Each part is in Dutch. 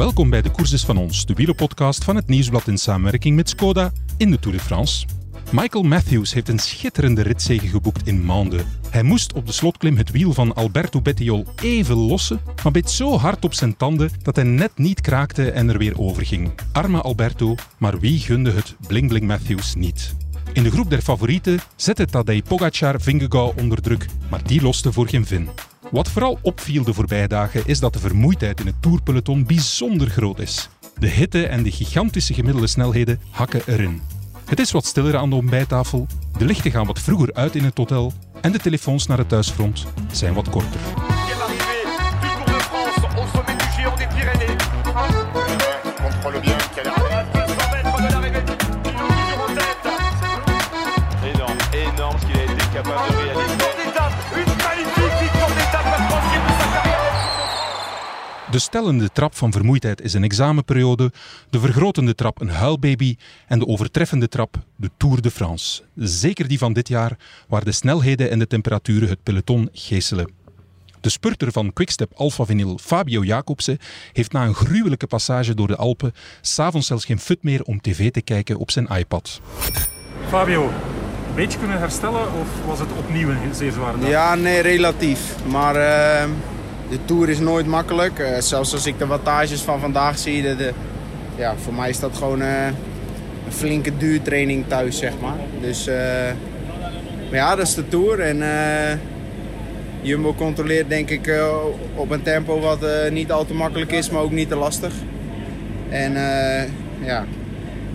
Welkom bij de Courses van ons, de wielerpodcast van het Nieuwsblad in samenwerking met Skoda in de Tour de France. Michael Matthews heeft een schitterende ritzege geboekt in Mande. Hij moest op de slotklim het wiel van Alberto Bettiol even lossen, maar beet zo hard op zijn tanden dat hij net niet kraakte en er weer overging. Arme Alberto, maar wie gunde het Bling Bling Matthews niet? In de groep der favorieten zette Tadej Pogacar Vingegaard onder druk, maar die loste voor geen vin. Wat vooral opviel de voorbije dagen is dat de vermoeidheid in het tourpeloton bijzonder groot is. De hitte en de gigantische gemiddelde snelheden hakken erin. Het is wat stiller aan de ontbijttafel, de lichten gaan wat vroeger uit in het hotel en de telefoons naar het thuisfront zijn wat korter. De stellende trap van vermoeidheid is een examenperiode, de vergrotende trap een huilbaby en de overtreffende trap de Tour de France. Zeker die van dit jaar, waar de snelheden en de temperaturen het peloton geeselen. De spurter van Quickstep Alpha Vinyl, Fabio Jacobsen, heeft na een gruwelijke passage door de Alpen s'avonds zelfs geen fut meer om tv te kijken op zijn iPad. Fabio, een beetje kunnen herstellen of was het opnieuw een zeer zware dag? Ja, nee, relatief. Maar uh, de Tour is nooit makkelijk. Uh, zelfs als ik de wattages van vandaag zie, de, ja, voor mij is dat gewoon uh, een flinke duurtraining thuis, zeg maar. Dus maar ja, dat is de Tour. En Jumbo controleert denk ik op een tempo wat niet al te makkelijk is, maar ook niet te lastig. En ja,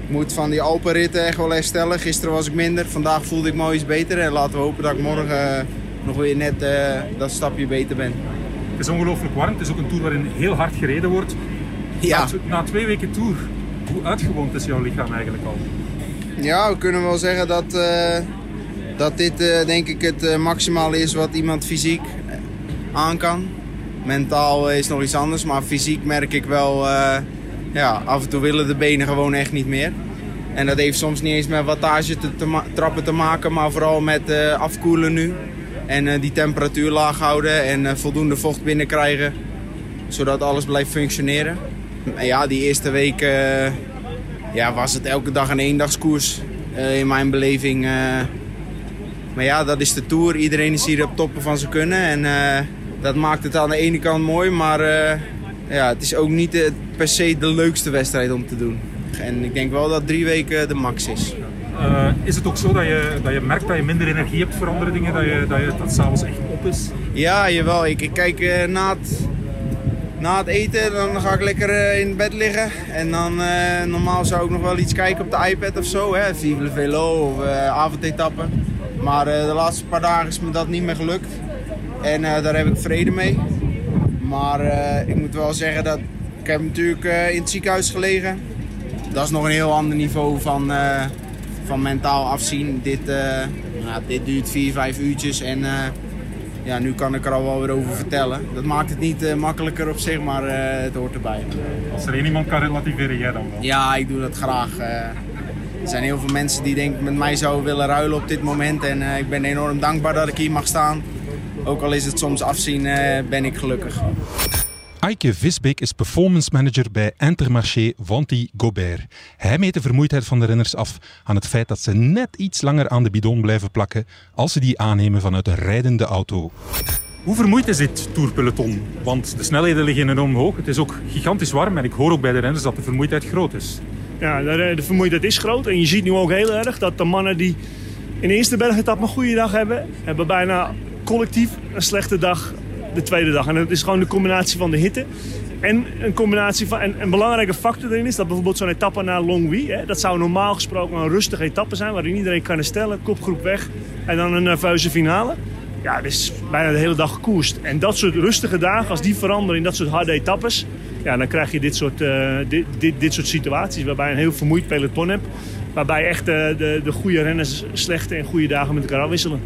ik moet van die Alpenritten echt wel herstellen. Gisteren was ik minder, vandaag voelde ik me iets beter. En laten we hopen dat ik morgen nog weer net dat stapje beter ben. Het is ongelooflijk warm. Het is ook een tour waarin heel hard gereden wordt. Ja. Na, twee weken tour, hoe uitgewoond is jouw lichaam eigenlijk al? Ja, we kunnen wel zeggen dat, uh, dat dit uh, denk ik het uh, maximale is wat iemand fysiek aan kan. Mentaal is nog iets anders, maar fysiek merk ik wel... ja, af en toe willen de benen gewoon echt niet meer. En dat heeft soms niet eens met wattage te, te trappen te maken, maar vooral met afkoelen nu. En uh, die temperatuur laag houden en uh, voldoende vocht binnenkrijgen. Zodat alles blijft functioneren. En ja, die eerste week uh, ja, was het elke dag een eendagskoers in mijn beleving. maar ja, dat is de Tour. Iedereen is hier op toppen van zijn kunnen. En dat maakt het aan de ene kant mooi. Maar ja, het is ook niet per se de leukste wedstrijd om te doen. En ik denk wel dat drie weken de max is. Uh, is het ook zo dat je, dat je merkt dat je minder energie hebt voor andere dingen, dat, je, dat, je, dat s'avonds echt op is? Ja, jawel. Ik, ik kijk uh, na, het, na het eten, dan ga ik lekker uh, in bed liggen. En dan normaal zou ik nog wel iets kijken op de iPad of zo, hè, Vive Velo of avondetappen. Maar de laatste paar dagen is me dat niet meer gelukt. En daar heb ik vrede mee. Maar ik moet wel zeggen dat ik heb natuurlijk in het ziekenhuis gelegen. Dat is nog een heel ander niveau van van mentaal afzien. Dit, uh, nou, dit duurt 4, 5 uurtjes en uh, ja, nu kan ik er al wel weer over vertellen. Dat maakt het niet uh, makkelijker op zich, maar het hoort erbij. Als er één iemand kan relativeren, jij dan wel? Ja, ik doe dat graag. er zijn heel veel mensen die denk met mij zouden willen ruilen op dit moment. En ik ben enorm dankbaar dat ik hier mag staan. Ook al is het soms afzien, ben ik gelukkig. Eike Visbeek is performance manager bij Intermarché Vanti Gobert. Hij meet de vermoeidheid van de renners af aan het feit dat ze net iets langer aan de bidon blijven plakken als ze die aannemen vanuit een rijdende auto. Hoe vermoeid is dit tourpeloton? Want de snelheden liggen enorm hoog. Het is ook gigantisch warm en ik hoor ook bij de renners dat de vermoeidheid groot is. Ja, de vermoeidheid is groot. En je ziet nu ook heel erg dat de mannen die in de eerste bergetap een goede dag hebben... hebben bijna collectief een slechte dag de tweede dag. En dat is gewoon de combinatie van de hitte. En een combinatie van. En een belangrijke factor erin is dat bijvoorbeeld zo'n etappe naar Longwy. Hè, dat zou normaal gesproken een rustige etappe zijn. Waarin iedereen kan herstellen, kopgroep weg. En dan een nerveuze finale. Ja, dat is bijna de hele dag gekoerst. En dat soort rustige dagen, als die veranderen in dat soort harde etappes. Ja, dan krijg je dit soort, uh, dit, dit, dit soort situaties. Waarbij je een heel vermoeid peloton hebt. Waarbij echt uh, de, de goede renners slechte en goede dagen met elkaar afwisselen.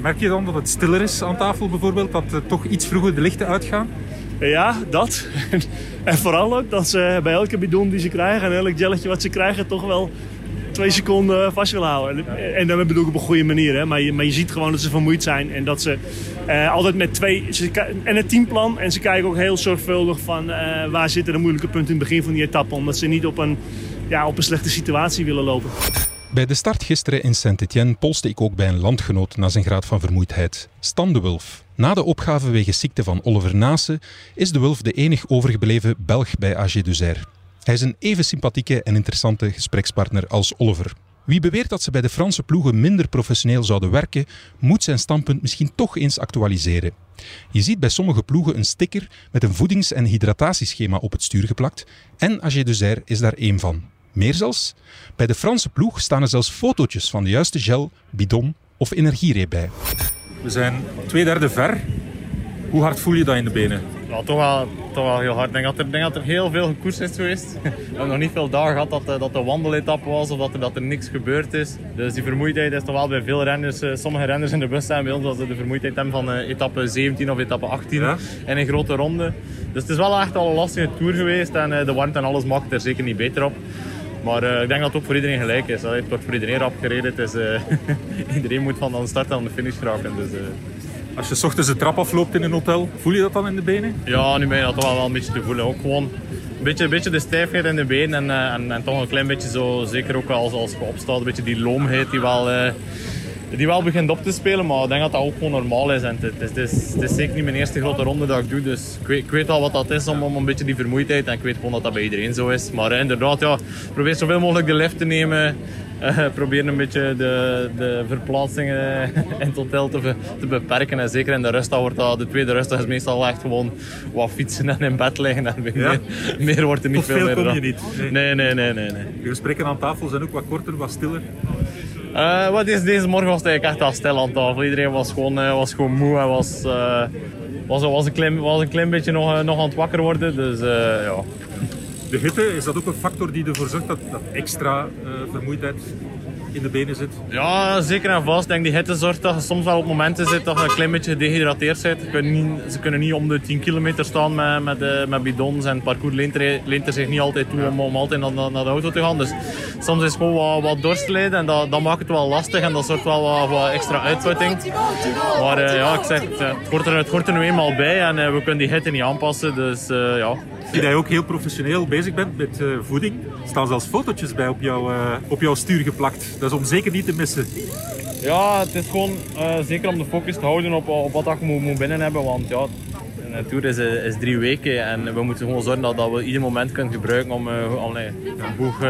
Merk je dan dat het stiller is aan tafel bijvoorbeeld? Dat uh, toch iets vroeger de lichten uitgaan? Ja, dat. en vooral ook dat ze bij elke bidon die ze krijgen en elk gelletje wat ze krijgen toch wel twee seconden vast wil houden. En, dat bedoel ik op een goede manier. Hè? Maar, je, maar je ziet gewoon dat ze vermoeid zijn. En dat ze eh, altijd met twee... En het teamplan. En ze kijken ook heel zorgvuldig van uh, waar zitten de moeilijke punten in het begin van die etappe. Omdat ze niet op een, ja, op een slechte situatie willen lopen. Bij de start gisteren in Saint-Étienne polste ik ook bij een landgenoot naar zijn graad van vermoeidheid. Stan de Wulf. Na de opgave wegens ziekte van Oliver Nase is de Wulf de enig overgebleven Belg bij AG Duzer. Hij is een even sympathieke en interessante gesprekspartner als Oliver. Wie beweert dat ze bij de Franse ploegen minder professioneel zouden werken, moet zijn standpunt misschien toch eens actualiseren. Je ziet bij sommige ploegen een sticker met een voedings- en hydratatieschema op het stuur geplakt en AG Duzer is daar één van. Meer zelfs, bij de Franse ploeg staan er zelfs fotootjes van de juiste gel, bidon of energiereep bij. We zijn twee derde ver. Hoe hard voel je dat in de benen? Ja, toch wel, toch wel heel hard. Ik denk dat er, denk dat er heel veel gekoers is geweest. We hebben nog niet veel dagen gehad dat, dat de wandeletappe was of dat er, dat er niks gebeurd is. Dus die vermoeidheid is toch wel bij veel renners. Sommige renners in de bus zijn bij ons dat ze de vermoeidheid hebben van etappe 17 of etappe 18 ja? in een grote ronde. Dus het is wel echt al een lastige tour geweest en de warmte en alles maakt er zeker niet beter op. Maar uh, ik denk dat het ook voor iedereen gelijk is. Het wordt voor iedereen rap gereden. Het is, uh, iedereen moet van de start aan de finish geraken. Dus, uh... Als je s ochtends de trap afloopt in een hotel, voel je dat dan in de benen? Ja, nu ben je dat toch wel een beetje te voelen. Ook gewoon een beetje, een beetje de stijfheid in de benen en, en, en, toch een klein beetje zo, zeker ook als, als je opstaat, een beetje die loomheid die wel die wel begint op te spelen, maar ik denk dat dat ook gewoon normaal is. En het, het, is, het is zeker niet mijn eerste grote ronde dat ik doe, dus ik weet, ik weet wel wat dat is om, om een beetje die vermoeidheid. En ik weet gewoon dat dat bij iedereen zo is. Maar uh, inderdaad, ja, probeer zoveel mogelijk de lift te nemen. Uh, probeer een beetje de, de verplaatsingen in het hotel te, te, beperken. En zeker in de rustdag wordt dat, de tweede rustdag is meestal echt gewoon wat fietsen en in bed liggen. En ja. meer, wordt er niet Tot veel meer. kom je niet. Nee. Nee, nee, nee, nee, nee. De gesprekken aan tafel zijn ook wat korter, wat stiller. Uh, wat is, deze morgen was het eigenlijk echt al stil aan tafel. Iedereen was gewoon, uh, was gewoon moe en was, uh, was, was, een klein, was een klein beetje nog, nog aan het wakker worden. Dus ja. De hitte, is dat ook een factor die ervoor zorgt dat, dat extra vermoeidheid in de benen zit? Ja, zeker en vast. Ik denk die hitte zorgt dat je soms wel op momenten zit dat je een klein beetje gedehydrateerd bent. Ze kunnen niet, ze kunnen niet om de 10 kilometer staan met, met, uh, met bidons en het parcours leent er, leent er zich niet altijd toe om, om altijd naar, naar, de auto te gaan. Dus soms is het gewoon wat, wat dorstlijden en dat, dat maakt het wel lastig en dat zorgt wel wat, wat extra uitputting. Maar uh, ja, ik zeg, het, het, hoort er, het hoort er nu eenmaal bij en uh, we kunnen die hitte niet aanpassen. Dus ja, ik zie dat je ook heel professioneel bezig bent met uh, voeding. Er staan zelfs fotootjes bij op, jou, uh, op jouw stuur geplakt. Is om zeker niet te missen. Ja, het is gewoon uh, zeker om de focus te houden op, op wat je moet, binnen hebben. Want ja, een tour is, is drie weken en we moeten gewoon zorgen dat, dat we ieder moment kunnen gebruiken om, om nee, een boeg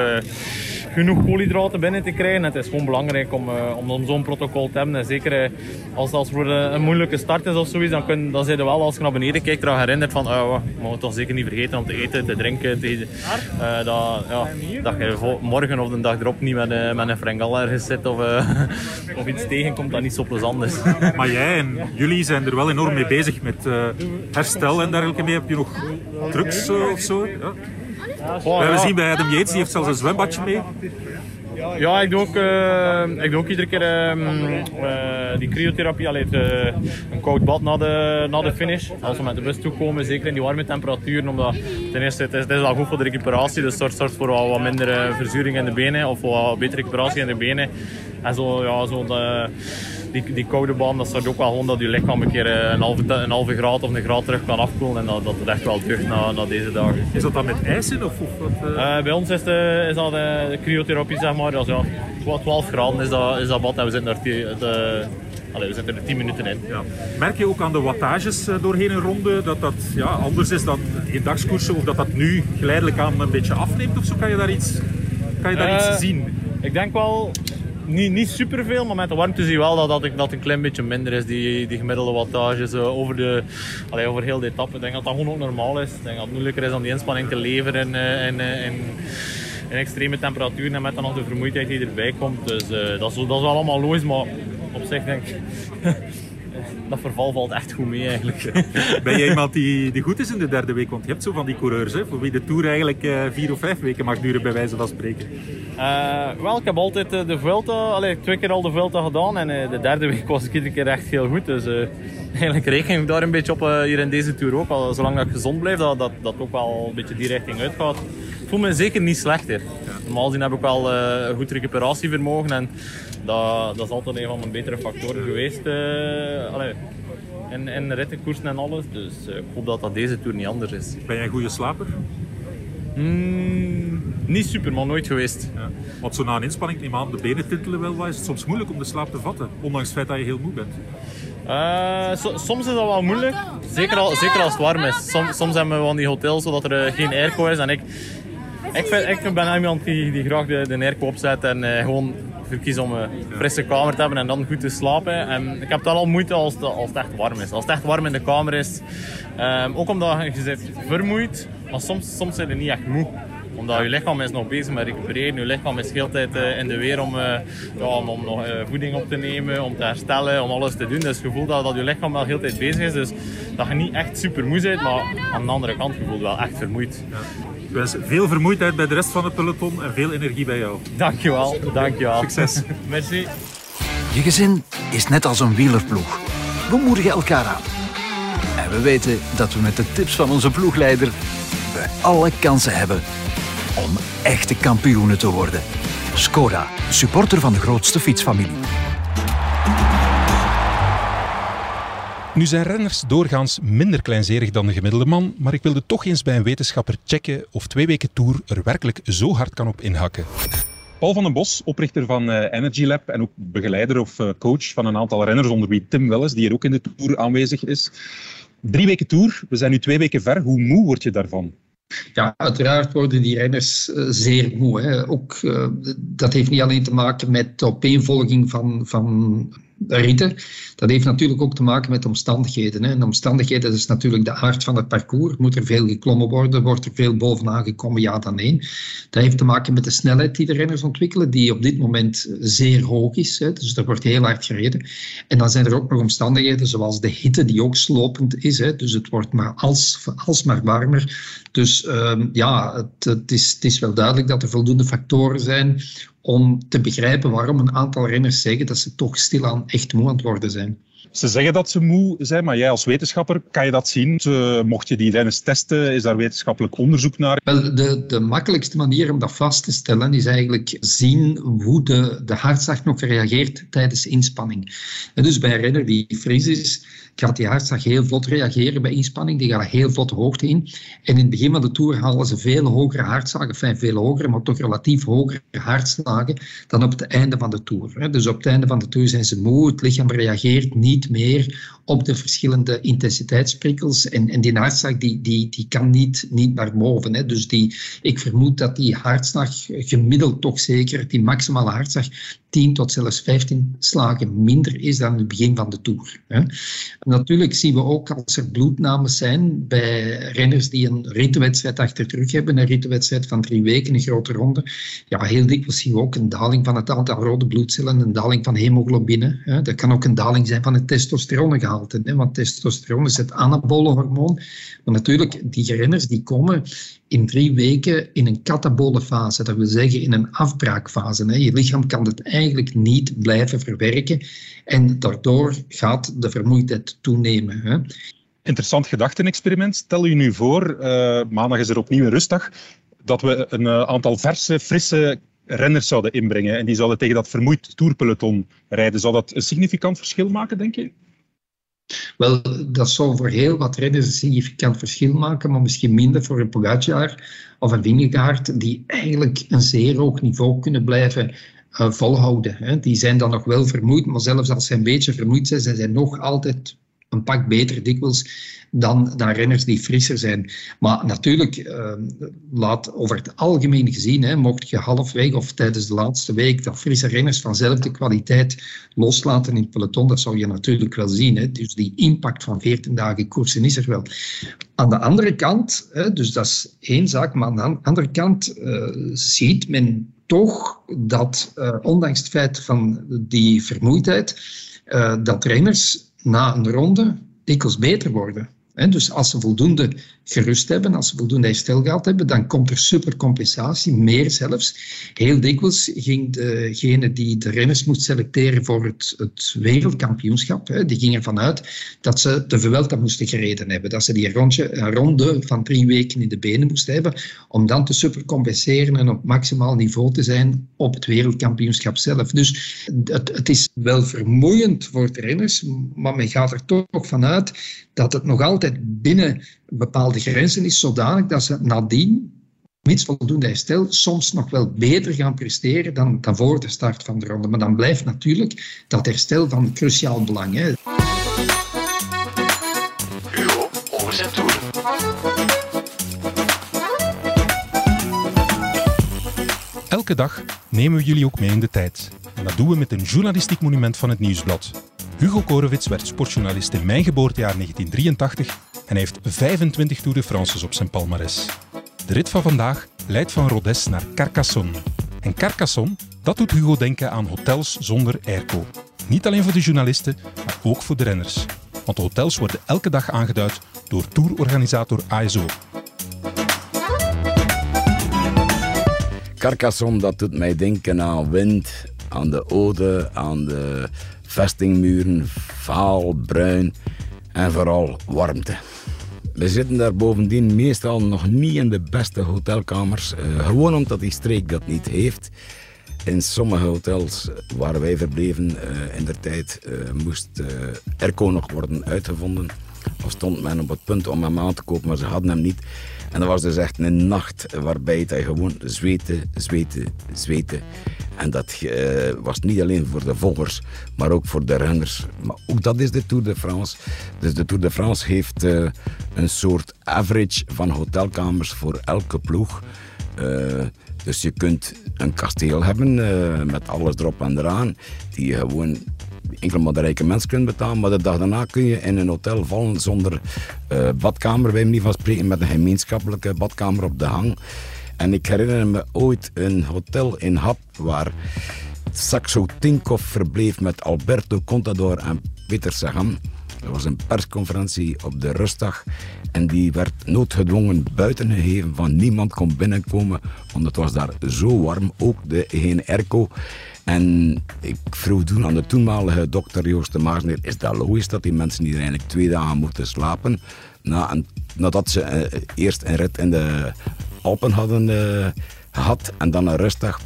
genoeg koolhydraten binnen te krijgen. Het is gewoon belangrijk om, uh, om, om zo'n protocol te hebben. En zeker uh, als als voor een, een moeilijke start is of zoiets, dan, kun, dan zijn je wel als je naar beneden kijkt eraan herinnerd van oh, we mogen toch zeker niet vergeten om te eten, te drinken. Te, dat, ja, dat je morgen of de dag erop niet met, met een frengal ergens zit of, of iets tegenkomt dat niet zo plezant is. Maar jij en jullie zijn er wel enorm mee bezig met herstel en dergelijke mee. Heb je nog drugs of zo? Ja. We zien bij Adam Yates, die heeft zelfs een zwembadje mee. Ja, ik doe ook, uh, ik doe ook iedere keer uh, uh, die cryotherapie, allee, een koud bad na de, na de finish. Als we met de bus toekomen, zeker in die warme temperaturen, omdat ten eerste het is, het is wel goed voor de recuperatie, dus het zorgt voor wat, wat minder verzuring in de benen of wat betere recuperatie in de benen. En zo, ja, zo de, die, die koude baan, dat zorgt ook wel gewoon dat je lichaam een keer een halve, een halve graad of een graad terug kan afkoelen en dat, dat het echt wel terug na, na deze dagen. Is dat dan met ijs in of, of wat? Uh... bij ons is, de, is dat de cryotherapie, zeg maar. Dus ja, 12 graden is dat, is dat bad en we zitten er, de, allee, we zitten er 10 minuten in. Ja. Merk je ook aan de wattages doorheen een ronde dat dat ja, anders is dan in dagskoersen of dat dat nu geleidelijk aan een beetje afneemt of zo? Kan je daar iets, kan je daar uh, iets zien? Ik denk wel, niet, niet superveel, maar met de warmte zie je wel dat, dat, dat een klein beetje minder is, die, die gemiddelde wattage uh, over, de, allee, over heel de etappe. Ik denk dat dat gewoon ook normaal is. Ik denk dat het moeilijker is om die inspanning te leveren in, in, in, in extreme temperaturen en met dan nog de vermoeidheid die erbij komt. Dus uh, dat, is, dat is wel allemaal logisch, maar op zich denk ik... dat verval valt echt goed mee eigenlijk. Ben je iemand die, die goed is in de derde week? Want je hebt zo van die coureurs, hè, voor wie de Tour eigenlijk uh, vier of vijf weken mag duren, bij wijze van spreken. Uh, wel, ik heb altijd uh, de Vuelta, allee, twee keer al de Vuelta gedaan en de derde week was ik iedere keer echt heel goed. Dus eigenlijk reken ik daar een beetje op hier in deze Tour ook. Al, zolang dat ik gezond blijf, dat, dat dat ook wel een beetje die richting uitgaat. Ik voel me zeker niet slechter. Normaal gezien heb ik wel uh, goed recuperatievermogen en dat, dat is altijd een van mijn betere factoren geweest uh, allee, in, in rittenkoersen en alles. Dus uh, ik hoop dat dat deze Tour niet anders is. Ben jij een goede slaper? Mm, niet super, maar nooit geweest. Ja. Want zo na een inspanning, neem aan, de benen tintelen wel wat. Is het soms moeilijk om de slaap te vatten, ondanks het feit dat je heel moe bent? Uh, soms is dat wel moeilijk, zeker, al, zeker als het warm is. Som, soms hebben we van die hotels zodat er uh, geen airco is. En ik, ik, vind, ik ben iemand die, die graag de, de airco opzet en uh, gewoon verkies om een frisse kamer te hebben en dan goed te slapen. En ik heb het al moeite als het, als het echt warm is. Als het echt warm in de kamer is, um, ook omdat je zit vermoeid, maar soms, soms zijn je niet echt moe omdat je lichaam is nog bezig met recupereren. Je lichaam is de hele tijd uh, in de weer om, ja, om, om nog uh, voeding op te nemen, om te herstellen, om alles te doen. Dus je voelt dat, dat je lichaam wel de hele tijd bezig is. Dus dat je niet echt super moe bent, maar aan de andere kant, je voelt wel echt vermoeid. Ik wens veel vermoeidheid bij de rest van het peloton en veel energie bij jou. Dankjewel. Dankjewel. Succes. Merci. Je gezin is net als een wielerploeg. We moedigen elkaar aan. En we weten dat we met de tips van onze ploegleider we alle kansen hebben om echte kampioenen te worden. Skoda, supporter van de grootste fietsfamilie. Nu zijn renners doorgaans minder kleinzerig dan de gemiddelde man, maar ik wilde toch eens bij een wetenschapper checken of twee weken Tour er werkelijk zo hard kan op inhakken. Paul van den Bos, oprichter van uh, Energy Lab en ook begeleider of uh, coach van een aantal renners, onder wie Tim Welles, die hier ook in de Tour aanwezig is. Drie weken Tour, we zijn nu twee weken ver. Hoe moe word je daarvan? Ja, uiteraard worden die renners uh, zeer moe. Hè. Ook, uh, dat heeft niet alleen te maken met de opeenvolging van, van ritten. Dat heeft natuurlijk ook te maken met de omstandigheden. Hè. En de omstandigheden is natuurlijk de aard van het parcours. Moet er veel geklommen worden? Wordt er veel bovenaan gekomen? Ja, dan nee. Dat heeft te maken met de snelheid die de renners ontwikkelen, die op dit moment zeer hoog is. Hè. Dus er wordt heel hard gereden. En dan zijn er ook nog omstandigheden zoals de hitte, die ook slopend is. Hè. Dus het wordt maar als, alsmaar warmer. Dus um, ja, het, het, is, het is wel duidelijk dat er voldoende factoren zijn om te begrijpen waarom een aantal renners zeggen dat ze toch stilaan echt moe aan het worden zijn. Ze zeggen dat ze moe zijn, maar jij als wetenschapper, kan je dat zien? Mocht je die renners testen, is daar wetenschappelijk onderzoek naar? Wel, de, de makkelijkste manier om dat vast te stellen is eigenlijk zien hoe de, de hartslag nog reageert tijdens inspanning. En dus bij een renner die fris is, gaat die hartslag heel vlot reageren bij inspanning. Die gaat heel vlot hoogte in. En in het begin van de Tour halen ze veel hogere hartslagen. Enfin, veel hogere, maar toch relatief hogere hartslagen dan op het einde van de Tour. Dus op het einde van de Tour zijn ze moe. Het lichaam reageert niet meer op de verschillende intensiteitsprikkels. En, en die hartslag die, die, die kan niet, niet naar boven. Dus die, ik vermoed dat die hartslag gemiddeld toch zeker, die maximale hartslag, 10 tot zelfs 15 slagen minder is dan het begin van de Tour. Natuurlijk zien we ook als er bloednames zijn bij renners die een rittenwedstrijd achter de rug hebben, een rittenwedstrijd van drie weken, een grote ronde. Ja, heel dikwijls zien we ook een daling van het aantal rode bloedcellen, een daling van hemoglobine. Dat kan ook een daling zijn van het testosterongehalte, want testosteron is het anabole hormoon. Maar natuurlijk, die renners die komen in drie weken in een katabole fase. Dat wil zeggen in een afbraakfase. Je lichaam kan het eigenlijk niet blijven verwerken. En daardoor gaat de vermoeidheid toenemen. Interessant gedachtenexperiment. Stel je nu voor, uh, maandag is er opnieuw een rustdag, dat we een uh, aantal verse, frisse renners zouden inbrengen en die zouden tegen dat vermoeid toerpeloton rijden. Zou dat een significant verschil maken, denk je? Wel, dat zou voor heel wat renners een significant verschil maken, maar misschien minder voor een Pogacar of een Vingegaard, die eigenlijk een zeer hoog niveau kunnen blijven uh, volhouden. Hè. Die zijn dan nog wel vermoeid, maar zelfs als ze een beetje vermoeid zijn, zijn zij nog altijd een pak beter dikwijls dan, dan renners die frisser zijn. Maar natuurlijk, uh, laat over het algemeen gezien, hè, mocht je halfweg of tijdens de laatste week dat frisse renners van dezelfde kwaliteit loslaten in het peloton, dat zou je natuurlijk wel zien. Hè. Dus die impact van 14 dagen koersen is er wel. Aan de andere kant, hè, dus dat is één zaak, maar aan de andere kant uh, ziet men toch dat, uh, ondanks het feit van die vermoeidheid, uh, dat renners na een ronde dikwijls beter worden. Dus als ze voldoende gerust hebben, als ze voldoende herstel gehad hebben, dan komt er supercompensatie, meer zelfs. Heel dikwijls ging degene die de renners moest selecteren voor het, het wereldkampioenschap, die ging ervan uit dat ze de Vuelta moesten gereden hebben. Dat ze die rondje, ronde van drie weken in de benen moesten hebben, om dan te supercompenseren en op maximaal niveau te zijn op het wereldkampioenschap zelf. Dus het, het is wel vermoeiend voor de renners, maar men gaat er toch vanuit dat het nog altijd binnen bepaalde grenzen is, zodanig dat ze nadien, mits voldoende herstel, soms nog wel beter gaan presteren dan, dan voor de start van de ronde. Maar dan blijft natuurlijk dat herstel van cruciaal belang. Hè. Hugo, overzet Elke dag nemen we jullie ook mee in de tijd. En dat doen we met een journalistiek monument van het Nieuwsblad. Hugo Korowits werd sportjournalist in mijn geboortejaar 1983 en heeft 25 Tour de France's op zijn palmarès. De rit van vandaag leidt van Rodez naar Carcassonne. En Carcassonne, dat doet Hugo denken aan hotels zonder airco. Niet alleen voor de journalisten, maar ook voor de renners. Want de hotels worden elke dag aangeduid door tourorganisator ASO. Carcassonne, dat doet mij denken aan wind, aan de ode, aan de vestingmuren, vaal, bruin en vooral warmte. We zitten daar bovendien meestal nog niet in de beste hotelkamers, uh, gewoon omdat die streek dat niet heeft. In sommige hotels waar wij verbleven uh, in der tijd uh, moest airco nog worden uitgevonden. Of stond men op het punt om hem aan te kopen, maar ze hadden hem niet. En dat was dus echt een nacht waarbij hij gewoon zweten, zweten, zweten. En dat uh, was niet alleen voor de volgers, maar ook voor de renners. Maar ook dat is de Tour de France. Dus de Tour de France heeft uh, een soort average van hotelkamers voor elke ploeg. Uh, dus je kunt een kasteel hebben met alles erop en eraan, die je gewoon enkel maar de rijke mensen kunt betalen. Maar de dag daarna kun je in een hotel vallen zonder badkamer, bij niet van spreken, met een gemeenschappelijke badkamer op de hang. En ik herinner me ooit een hotel in Hap waar Saxo Tinkoff verbleef met Alberto Contador en Peter Sagan. Er was een persconferentie op de rustdag en die werd noodgedwongen buiten gegeven van niemand kon binnenkomen, want het was daar zo warm, ook de geen airco. En ik vroeg toen aan de toenmalige dokter Joost de Maasneer, is dat logisch dat die mensen hier eigenlijk twee dagen moeten slapen? Na, nadat ze uh, eerst een rit in de Alpen hadden uh, gehad en dan een rustdag.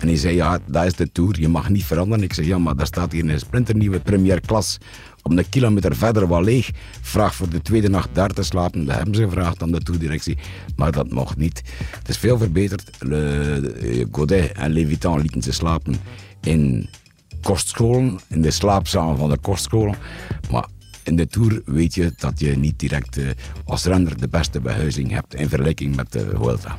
En hij zei, ja, dat is de Tour, je mag niet veranderen. Ik zeg, ja, maar daar staat hier een splinternieuwe premier klas op een kilometer verder wel leeg. Vraag voor de tweede nacht daar te slapen. Dat hebben ze gevraagd aan de toerdirectie. Maar dat mocht niet. Het is veel verbeterd. Le, Godet en Levitan lieten ze slapen in kostscholen. In de slaapzalen van de kostscholen. Maar in de Tour weet je dat je niet direct uh, als renner de beste behuizing hebt in vergelijking met de Vuelta.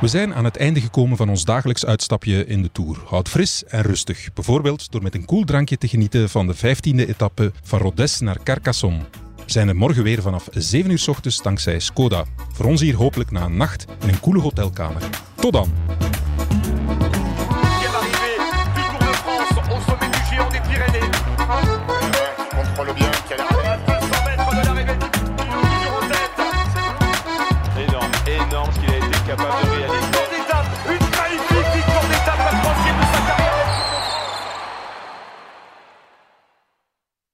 We zijn aan het einde gekomen van ons dagelijks uitstapje in de Tour. Houd fris en rustig, bijvoorbeeld door met een koel drankje te genieten van de 15e etappe van Rodez naar Carcassonne. We zijn er morgen weer vanaf 7 uur s ochtends dankzij Skoda. Voor ons hier hopelijk na een nacht in een koele hotelkamer. Tot dan!